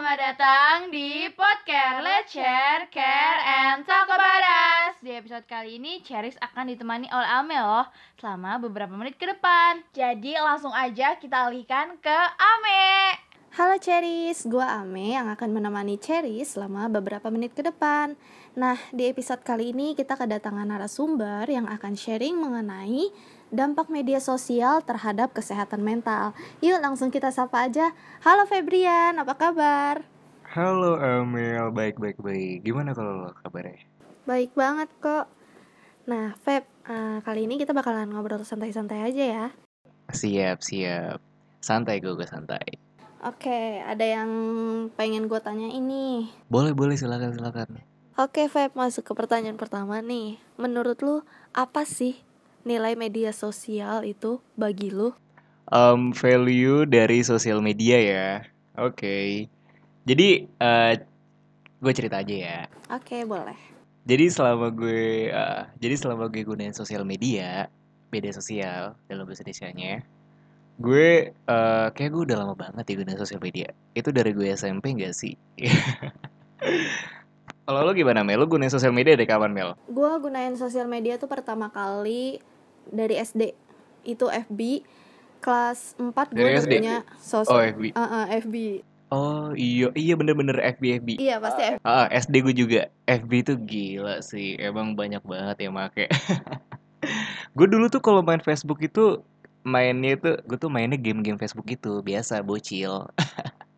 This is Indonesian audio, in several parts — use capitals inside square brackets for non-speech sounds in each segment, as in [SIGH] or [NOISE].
Selamat datang di podcast Let's Share, Care, and Talk About Us. Di episode kali ini, Cheris akan ditemani oleh Ame loh Selama beberapa menit ke depan. Jadi langsung aja kita alihkan ke Ame. Halo Cheris, gue Ame yang akan menemani Cheris selama beberapa menit ke depan. Nah, di episode kali ini kita kedatangan narasumber yang akan sharing mengenai dampak media sosial terhadap kesehatan mental. Yuk langsung kita sapa aja. Halo Febrian, apa kabar? Halo Amel, baik baik baik. Gimana kalau lo kabarnya? Baik banget kok. Nah, Feb, uh, kali ini kita bakalan ngobrol santai-santai aja ya. Siap siap. Santai gue gue santai. Oke, ada yang pengen gue tanya ini. Boleh boleh silakan silakan. Oke Feb, masuk ke pertanyaan pertama nih. Menurut lu apa sih nilai media sosial itu bagi lu? Um, value dari sosial media ya. Oke. Okay. Jadi uh, gue cerita aja ya. Oke, okay, boleh. Jadi selama gue uh, jadi selama gue gunain sosial media, media sosial dalam bahasa Indonesia-nya, gue uh, kayak gue udah lama banget ya gunain sosial media. Itu dari gue SMP gak sih? [LAUGHS] Kalau lo gimana Mel? Lo gunain sosial media dari kapan Mel? Gue gunain sosial media tuh pertama kali dari SD itu FB kelas 4 gue udah punya sosmed oh, FB. Uh, uh, FB Oh iya iya bener-bener FB FB. Iya pasti FB. Ah, SD gue juga FB tuh gila sih emang banyak banget ya make. [LAUGHS] gue dulu tuh kalau main Facebook itu mainnya itu gue tuh mainnya game-game Facebook itu biasa bocil.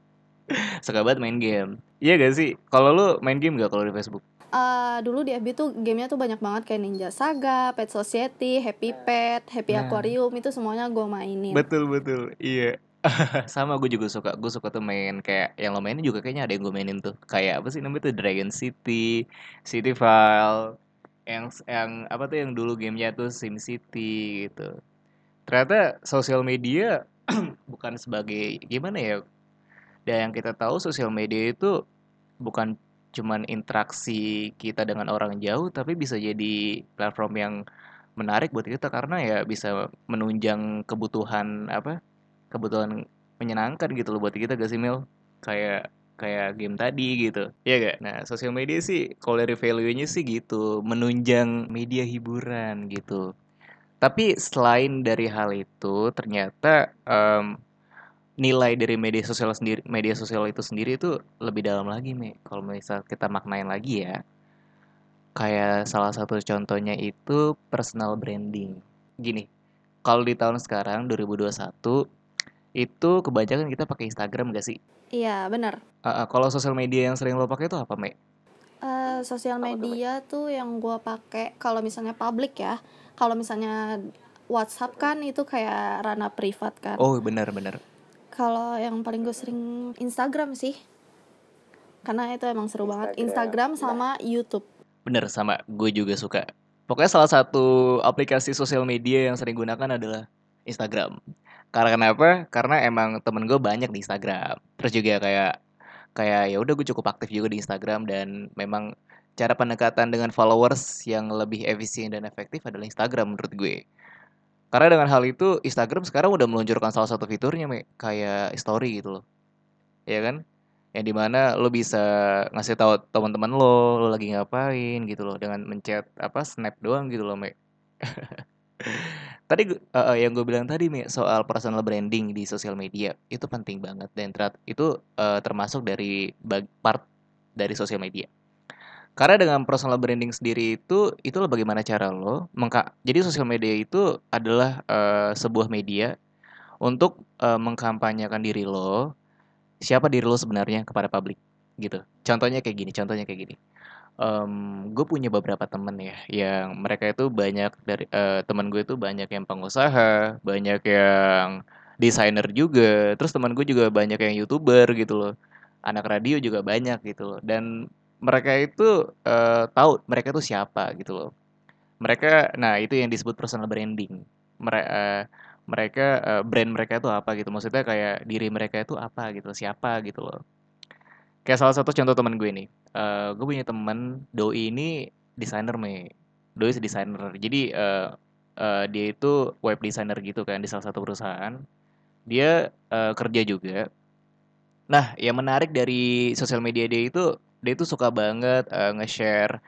[LAUGHS] Suka banget main game. Iya gak sih? Kalau lu main game gak kalau di Facebook? Uh, dulu di FB tuh gamenya tuh banyak banget kayak Ninja Saga, Pet Society, Happy Pet, Happy nah. Aquarium itu semuanya gue mainin. Betul betul, iya. [LAUGHS] sama gue juga suka gue suka tuh main kayak yang lo mainin juga kayaknya ada yang gue mainin tuh kayak apa sih namanya tuh Dragon City City File yang yang apa tuh yang dulu gamenya tuh Sim City gitu ternyata sosial media [CLEARS THROAT] bukan sebagai gimana ya dan yang kita tahu sosial media itu bukan cuman interaksi kita dengan orang jauh tapi bisa jadi platform yang menarik buat kita karena ya bisa menunjang kebutuhan apa kebutuhan menyenangkan gitu loh buat kita gak sih Mil? Kayak kayak game tadi gitu. Ya gak? Nah sosial media sih kalau dari value nya sih gitu menunjang media hiburan gitu. Tapi selain dari hal itu ternyata um, nilai dari media sosial sendiri media sosial itu sendiri itu lebih dalam lagi nih kalau misal kita maknain lagi ya kayak salah satu contohnya itu personal branding. Gini kalau di tahun sekarang 2021 itu kebanyakan kita pakai Instagram gak sih? Iya benar. Uh, uh, kalau sosial media yang sering lo pakai itu apa me uh, sosial media tuh yang gue pakai kalau misalnya public ya kalau misalnya WhatsApp kan itu kayak ranah privat kan. Oh benar benar kalau yang paling gue sering Instagram sih. Karena itu emang seru banget. Instagram sama YouTube. Bener sama, gue juga suka. Pokoknya salah satu aplikasi sosial media yang sering gunakan adalah Instagram. Karena kenapa? Karena emang temen gue banyak di Instagram. Terus juga kayak kayak ya udah gue cukup aktif juga di Instagram dan memang cara pendekatan dengan followers yang lebih efisien dan efektif adalah Instagram menurut gue. Karena dengan hal itu Instagram sekarang udah meluncurkan salah satu fiturnya me, kayak story gitu loh. Ya kan? Yang di mana lo bisa ngasih tahu teman-teman lo, lo lagi ngapain gitu loh dengan mencet apa snap doang gitu loh, me. [LAUGHS] tadi uh, yang gue bilang tadi me soal personal branding di sosial media itu penting banget dan itu uh, termasuk dari part dari sosial media. Karena dengan personal branding sendiri itu itu lo bagaimana cara lo mengka jadi sosial media itu adalah uh, sebuah media untuk uh, mengkampanyekan diri lo siapa diri lo sebenarnya kepada publik gitu. Contohnya kayak gini, contohnya kayak gini. Um, gue punya beberapa temen ya yang mereka itu banyak dari uh, teman gue itu banyak yang pengusaha, banyak yang desainer juga, terus teman gue juga banyak yang youtuber gitu loh, anak radio juga banyak gitu loh, dan mereka itu uh, tahu mereka itu siapa gitu loh. Mereka, nah itu yang disebut personal branding. Mereka, uh, mereka uh, brand mereka itu apa gitu. Maksudnya kayak diri mereka itu apa gitu, siapa gitu loh. Kayak salah satu contoh teman gue nih. Uh, gue punya teman doi ini desainer me. Doi desainer. Jadi uh, uh, dia itu web designer gitu kan di salah satu perusahaan. Dia uh, kerja juga Nah, yang menarik dari sosial media dia itu, dia itu suka banget uh, nge-share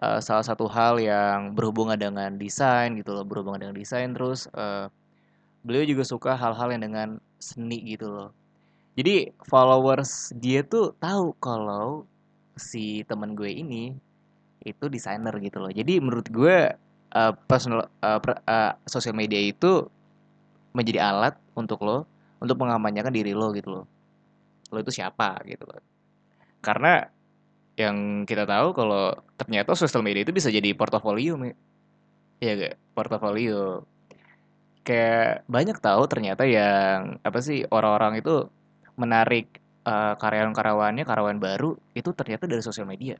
uh, salah satu hal yang berhubungan dengan desain gitu loh, berhubungan dengan desain terus uh, beliau juga suka hal-hal yang dengan seni gitu loh. Jadi followers dia tuh tahu kalau si teman gue ini itu desainer gitu loh. Jadi menurut gue uh, personal uh, uh, sosial media itu menjadi alat untuk lo untuk mengamanyakan diri lo gitu loh. Lo itu siapa gitu loh. Karena yang kita tahu kalau ternyata sosial media itu bisa jadi portofolio, Iya gak? Portofolio. Kayak banyak tahu ternyata yang apa sih orang-orang itu menarik uh, karyawan-karyawannya, karyawan baru itu ternyata dari sosial media.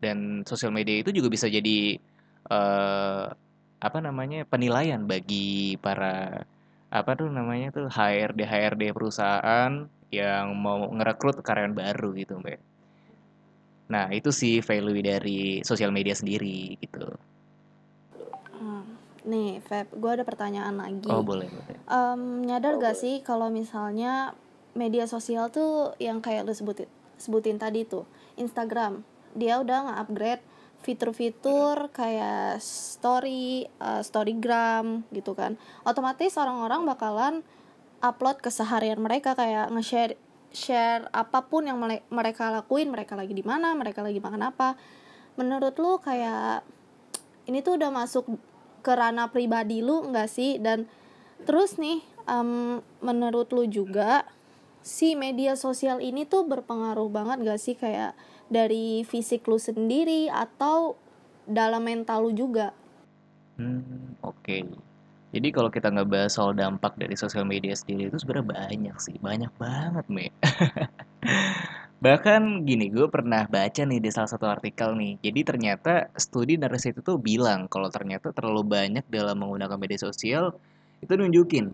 Dan sosial media itu juga bisa jadi uh, apa namanya penilaian bagi para apa tuh namanya tuh HRD HRD perusahaan yang mau ngerekrut karyawan baru gitu mbak. Nah itu sih value dari sosial media sendiri gitu. Hmm. Nih, Feb, gue ada pertanyaan lagi. Oh boleh. boleh. Um, nyadar gak sih kalau misalnya media sosial tuh yang kayak lu sebutin sebutin tadi tuh Instagram dia udah nge-upgrade fitur-fitur kayak story, uh, storygram gitu kan. Otomatis orang-orang bakalan upload keseharian mereka kayak nge-share share apa pun yang mereka lakuin, mereka lagi di mana, mereka lagi makan apa. Menurut lu kayak ini tuh udah masuk ke ranah pribadi lu nggak sih? Dan terus nih, um, menurut lu juga si media sosial ini tuh berpengaruh banget gak sih kayak dari fisik lu sendiri atau dalam mental lu juga? Hmm, oke. Okay. Jadi kalau kita nggak bahas soal dampak dari sosial media sendiri itu sebenarnya banyak sih, banyak banget, Me. [LAUGHS] Bahkan gini, gue pernah baca nih di salah satu artikel nih. Jadi ternyata studi dari situ tuh bilang kalau ternyata terlalu banyak dalam menggunakan media sosial itu nunjukin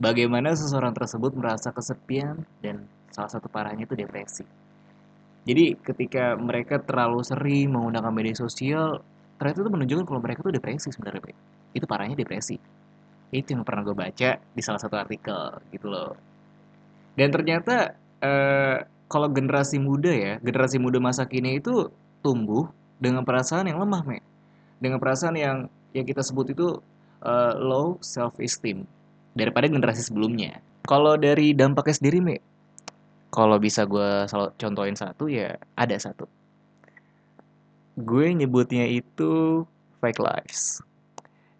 bagaimana seseorang tersebut merasa kesepian dan salah satu parahnya itu depresi. Jadi ketika mereka terlalu sering menggunakan media sosial, ternyata itu menunjukkan kalau mereka tuh depresi sebenarnya, Itu parahnya depresi. Itu yang pernah gue baca di salah satu artikel gitu loh. Dan ternyata eh, kalau generasi muda ya, generasi muda masa kini itu tumbuh dengan perasaan yang lemah, Me. Dengan perasaan yang yang kita sebut itu uh, low self esteem daripada generasi sebelumnya. Kalau dari dampaknya sendiri, Mi, kalau bisa gue contohin satu ya ada satu. Gue nyebutnya itu fake lives.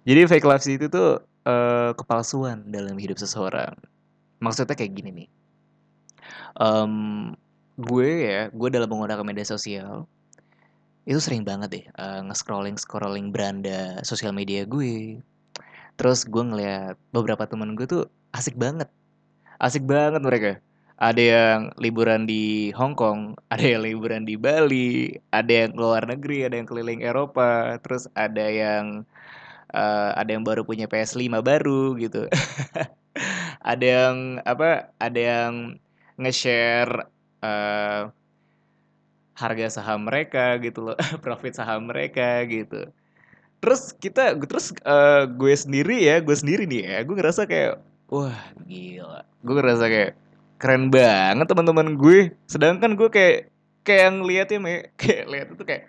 Jadi fake lives itu tuh uh, kepalsuan dalam hidup seseorang. Maksudnya kayak gini nih. Um, gue ya, gue dalam menggunakan media sosial itu sering banget deh uh, nge-scrolling scrolling beranda sosial media gue terus gue ngeliat beberapa temen gue tuh asik banget asik banget mereka ada yang liburan di Hong Kong [LAUGHS] ada yang liburan di Bali ada yang keluar negeri ada yang keliling Eropa terus ada yang uh, ada yang baru punya PS5 baru gitu. [LAUGHS] Ada yang apa ada yang nge-share uh, harga saham mereka gitu loh. [LAUGHS] Profit saham mereka gitu. Terus kita terus uh, gue sendiri ya gue sendiri nih ya gue ngerasa kayak wah gila. Gue ngerasa kayak keren banget teman-teman gue. Sedangkan gue kayak kayak yang lihat ya me [LAUGHS] kayak lihat itu kayak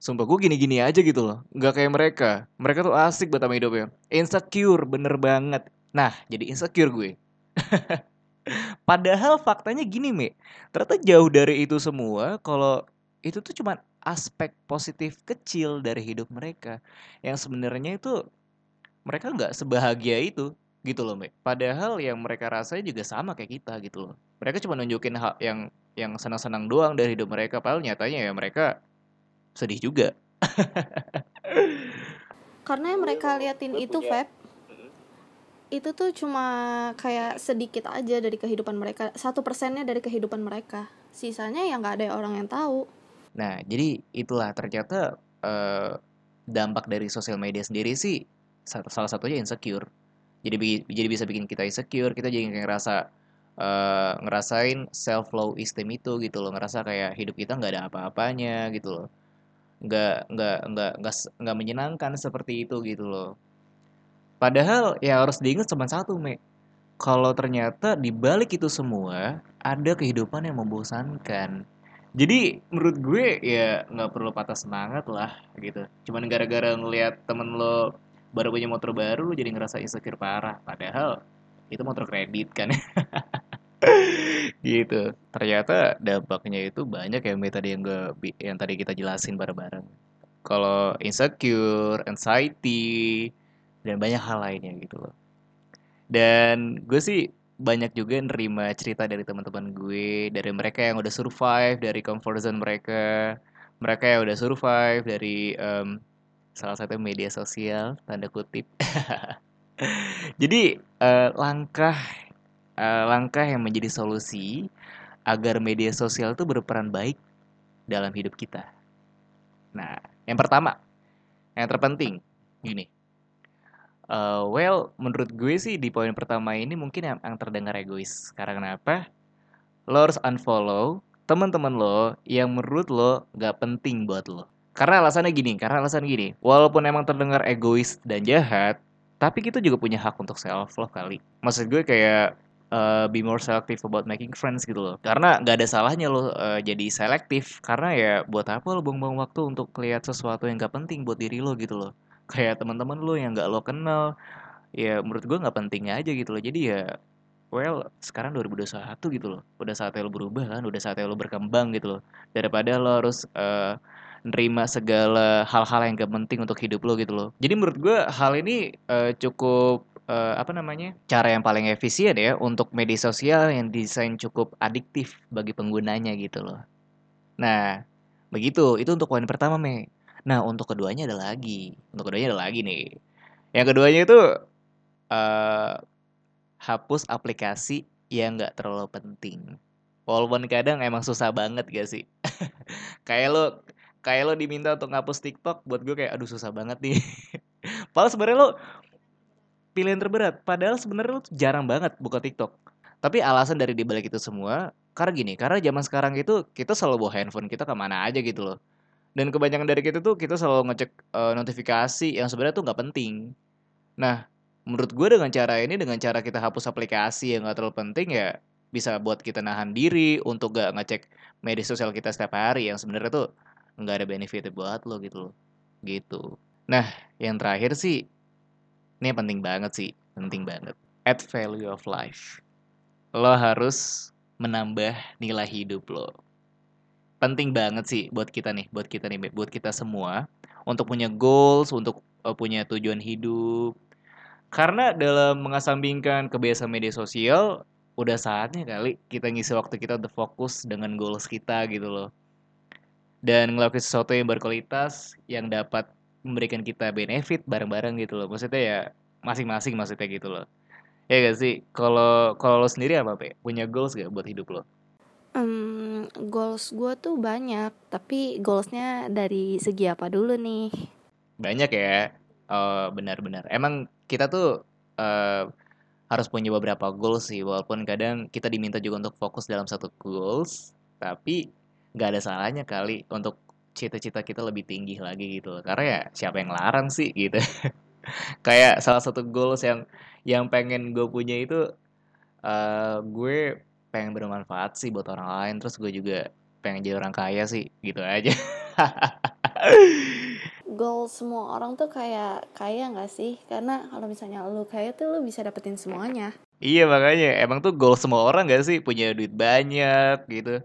sumpah gue gini-gini aja gitu loh. Nggak kayak mereka. Mereka tuh asik buat sama hidupnya. Insecure bener banget. Nah jadi insecure gue. [LAUGHS] Padahal faktanya gini me ternyata jauh dari itu semua kalau itu tuh cuma aspek positif kecil dari hidup mereka. Yang sebenarnya itu mereka nggak sebahagia itu gitu loh Mbak. Padahal yang mereka rasain juga sama kayak kita gitu loh. Mereka cuma nunjukin hal yang yang senang-senang doang dari hidup mereka, padahal nyatanya ya mereka sedih juga. [LAUGHS] Karena yang mereka liatin itu, Feb, itu tuh cuma kayak sedikit aja dari kehidupan mereka, satu persennya dari kehidupan mereka. Sisanya ya nggak ada orang yang tahu. Nah, jadi itulah ternyata uh, dampak dari sosial media sendiri sih salah satunya insecure. Jadi jadi bisa bikin kita insecure, kita jadi kayak ngerasa uh, ngerasain self low esteem itu gitu loh, ngerasa kayak hidup kita nggak ada apa-apanya gitu loh. Nggak nggak nggak nggak nggak menyenangkan seperti itu gitu loh. Padahal ya harus diingat cuma satu, Me. kalau ternyata di balik itu semua ada kehidupan yang membosankan. Jadi menurut gue ya nggak perlu patah semangat lah gitu. Cuman gara-gara ngelihat temen lo baru punya motor baru lo jadi ngerasa insecure parah. Padahal itu motor kredit kan. [LAUGHS] [LAUGHS] gitu. Ternyata dampaknya itu banyak ya tadi yang gue yang tadi kita jelasin bareng-bareng. Kalau insecure, anxiety, dan banyak hal lainnya gitu loh. Dan gue sih banyak juga nerima cerita dari teman-teman gue, dari mereka yang udah survive dari comfort zone mereka, mereka yang udah survive dari um, salah satu media sosial tanda kutip. [LAUGHS] Jadi uh, langkah uh, langkah yang menjadi solusi agar media sosial itu berperan baik dalam hidup kita. Nah, yang pertama, yang terpenting, gini, Uh, well, menurut gue sih di poin pertama ini mungkin yang, yang terdengar egois. Karena kenapa? Lo harus unfollow teman-teman lo yang menurut lo gak penting buat lo. Karena alasannya gini, karena alasan gini. Walaupun emang terdengar egois dan jahat, tapi kita juga punya hak untuk self love kali. Maksud gue kayak uh, be more selective about making friends gitu loh. Karena gak ada salahnya lo uh, jadi selektif. Karena ya buat apa lo buang-buang waktu untuk lihat sesuatu yang gak penting buat diri lo gitu loh. Kayak teman-teman lo yang gak lo kenal ya menurut gue nggak penting aja gitu loh. Jadi ya well sekarang 2021 gitu loh. Udah saatnya lo berubah kan udah saatnya lo berkembang gitu loh. Daripada lo harus uh, nerima segala hal-hal yang gak penting untuk hidup lo gitu loh. Jadi menurut gue hal ini uh, cukup uh, apa namanya cara yang paling efisien ya untuk media sosial yang desain cukup adiktif bagi penggunanya gitu loh nah begitu itu untuk poin pertama me Nah, untuk keduanya ada lagi. Untuk keduanya ada lagi nih. Yang keduanya itu uh, hapus aplikasi yang nggak terlalu penting. Walaupun kadang emang susah banget gak sih? [LAUGHS] kayak lo kayak lo diminta untuk ngapus TikTok buat gue kayak aduh susah banget nih. [LAUGHS] Padahal sebenarnya lo pilihan terberat. Padahal sebenarnya lo jarang banget buka TikTok. Tapi alasan dari dibalik itu semua karena gini, karena zaman sekarang itu kita selalu bawa handphone kita ke mana aja gitu loh dan kebanyakan dari kita tuh kita selalu ngecek uh, notifikasi yang sebenarnya tuh nggak penting nah menurut gue dengan cara ini dengan cara kita hapus aplikasi yang nggak terlalu penting ya bisa buat kita nahan diri untuk gak ngecek media sosial kita setiap hari yang sebenarnya tuh nggak ada benefit buat lo gitu loh gitu nah yang terakhir sih ini penting banget sih penting banget add value of life lo harus menambah nilai hidup lo penting banget sih buat kita nih, buat kita nih, buat kita semua untuk punya goals, untuk uh, punya tujuan hidup. Karena dalam mengasambingkan kebiasaan media sosial, udah saatnya kali kita ngisi waktu kita untuk fokus dengan goals kita gitu loh. Dan ngelakuin sesuatu yang berkualitas yang dapat memberikan kita benefit bareng-bareng gitu loh. Maksudnya ya masing-masing maksudnya gitu loh. Ya gak sih? Kalau kalau lo sendiri apa, Pe? Punya goals gak buat hidup lo? Um, goals gue tuh banyak, tapi goalsnya dari segi apa dulu nih? Banyak ya, uh, benar-benar. Emang kita tuh uh, harus punya beberapa goals sih, walaupun kadang kita diminta juga untuk fokus dalam satu goals, tapi nggak ada salahnya kali untuk cita-cita kita lebih tinggi lagi gitu. Karena ya siapa yang larang sih gitu. [LAUGHS] Kayak salah satu goals yang yang pengen gue punya itu uh, gue pengen bermanfaat sih buat orang lain. Terus gue juga pengen jadi orang kaya sih gitu aja. [LAUGHS] Goal semua orang tuh kayak kaya nggak sih? Karena kalau misalnya lu kaya tuh lu bisa dapetin semuanya. Iya makanya. Emang tuh goal semua orang gak sih? Punya duit banyak gitu.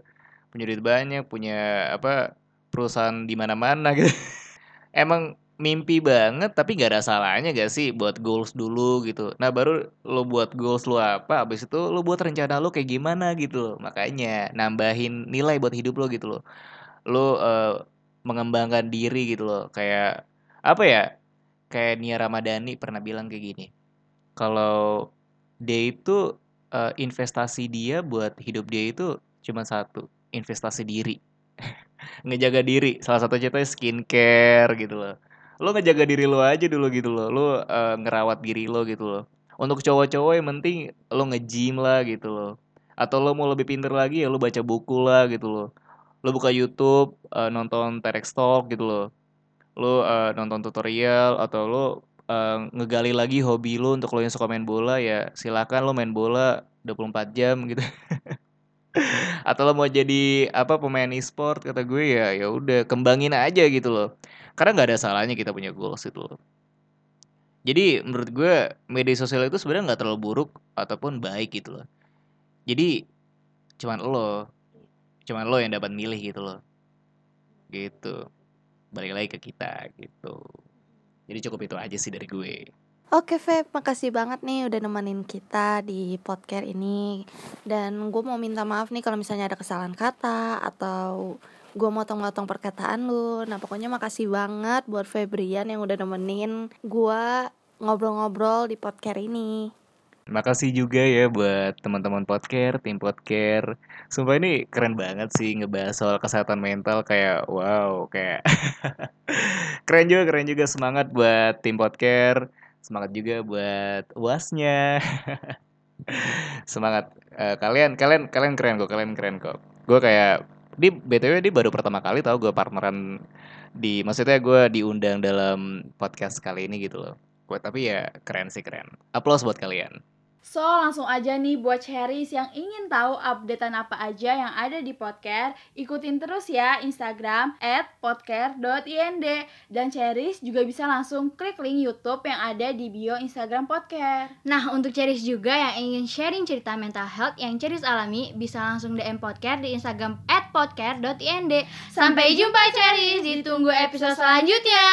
Punya duit banyak punya apa perusahaan di mana-mana gitu. [LAUGHS] Emang mimpi banget tapi gak ada salahnya gak sih buat goals dulu gitu. Nah baru lo buat goals lo apa abis itu lo buat rencana lo kayak gimana gitu loh. Makanya nambahin nilai buat hidup lo gitu loh. Lo uh, mengembangkan diri gitu loh. Kayak apa ya kayak Nia Ramadhani pernah bilang kayak gini. Kalau dia itu uh, investasi dia buat hidup dia itu cuma satu investasi diri ngejaga diri. Salah satu contohnya skincare gitu loh. Lo ngejaga diri lo aja dulu gitu loh. Lo uh, ngerawat diri lo gitu loh. Untuk cowok-cowok yang penting lo nge-gym lah gitu loh. Atau lo mau lebih pinter lagi ya lo baca buku lah gitu loh. Lo buka YouTube uh, nonton TEDx Talk gitu loh. Lo uh, nonton tutorial atau lo eh, ngegali lagi hobi lo untuk lo yang suka main bola ya silakan lo main bola 24 jam gitu [LAUGHS] atau lo mau jadi apa pemain e-sport kata gue ya ya udah kembangin aja gitu loh. Karena nggak ada salahnya kita punya goals itu loh. Jadi menurut gue media sosial itu sebenarnya nggak terlalu buruk ataupun baik gitu loh. Jadi cuman lo cuman lo yang dapat milih gitu loh. Gitu. Balik lagi ke kita gitu. Jadi cukup itu aja sih dari gue Oke Feb, makasih banget nih udah nemenin kita di podcast ini Dan gue mau minta maaf nih kalau misalnya ada kesalahan kata Atau gue motong-motong perkataan lu Nah pokoknya makasih banget buat Febrian yang udah nemenin gue ngobrol-ngobrol di podcast ini Makasih juga ya buat teman-teman podcast, tim podcast. Sumpah ini keren banget sih ngebahas soal kesehatan mental kayak wow, kayak [LAUGHS] keren juga, keren juga semangat buat tim podcast. Semangat juga buat uasnya. [LAUGHS] semangat Eh, kalian, kalian, kalian keren kok, kalian keren kok. Gue kayak di btw dia baru pertama kali tau gue partneran di maksudnya gue diundang dalam podcast kali ini gitu loh. Gue tapi ya keren sih keren. Applause buat kalian. So, langsung aja nih buat Cherries yang ingin tahu updatean apa aja yang ada di podcast, ikutin terus ya Instagram at podcast.ind dan Cherries juga bisa langsung klik link YouTube yang ada di bio Instagram podcast. Nah, untuk Ceris juga yang ingin sharing cerita mental health yang Ceris alami, bisa langsung DM podcast di Instagram at podcast.ind. Sampai jumpa Ceris, ditunggu episode selanjutnya.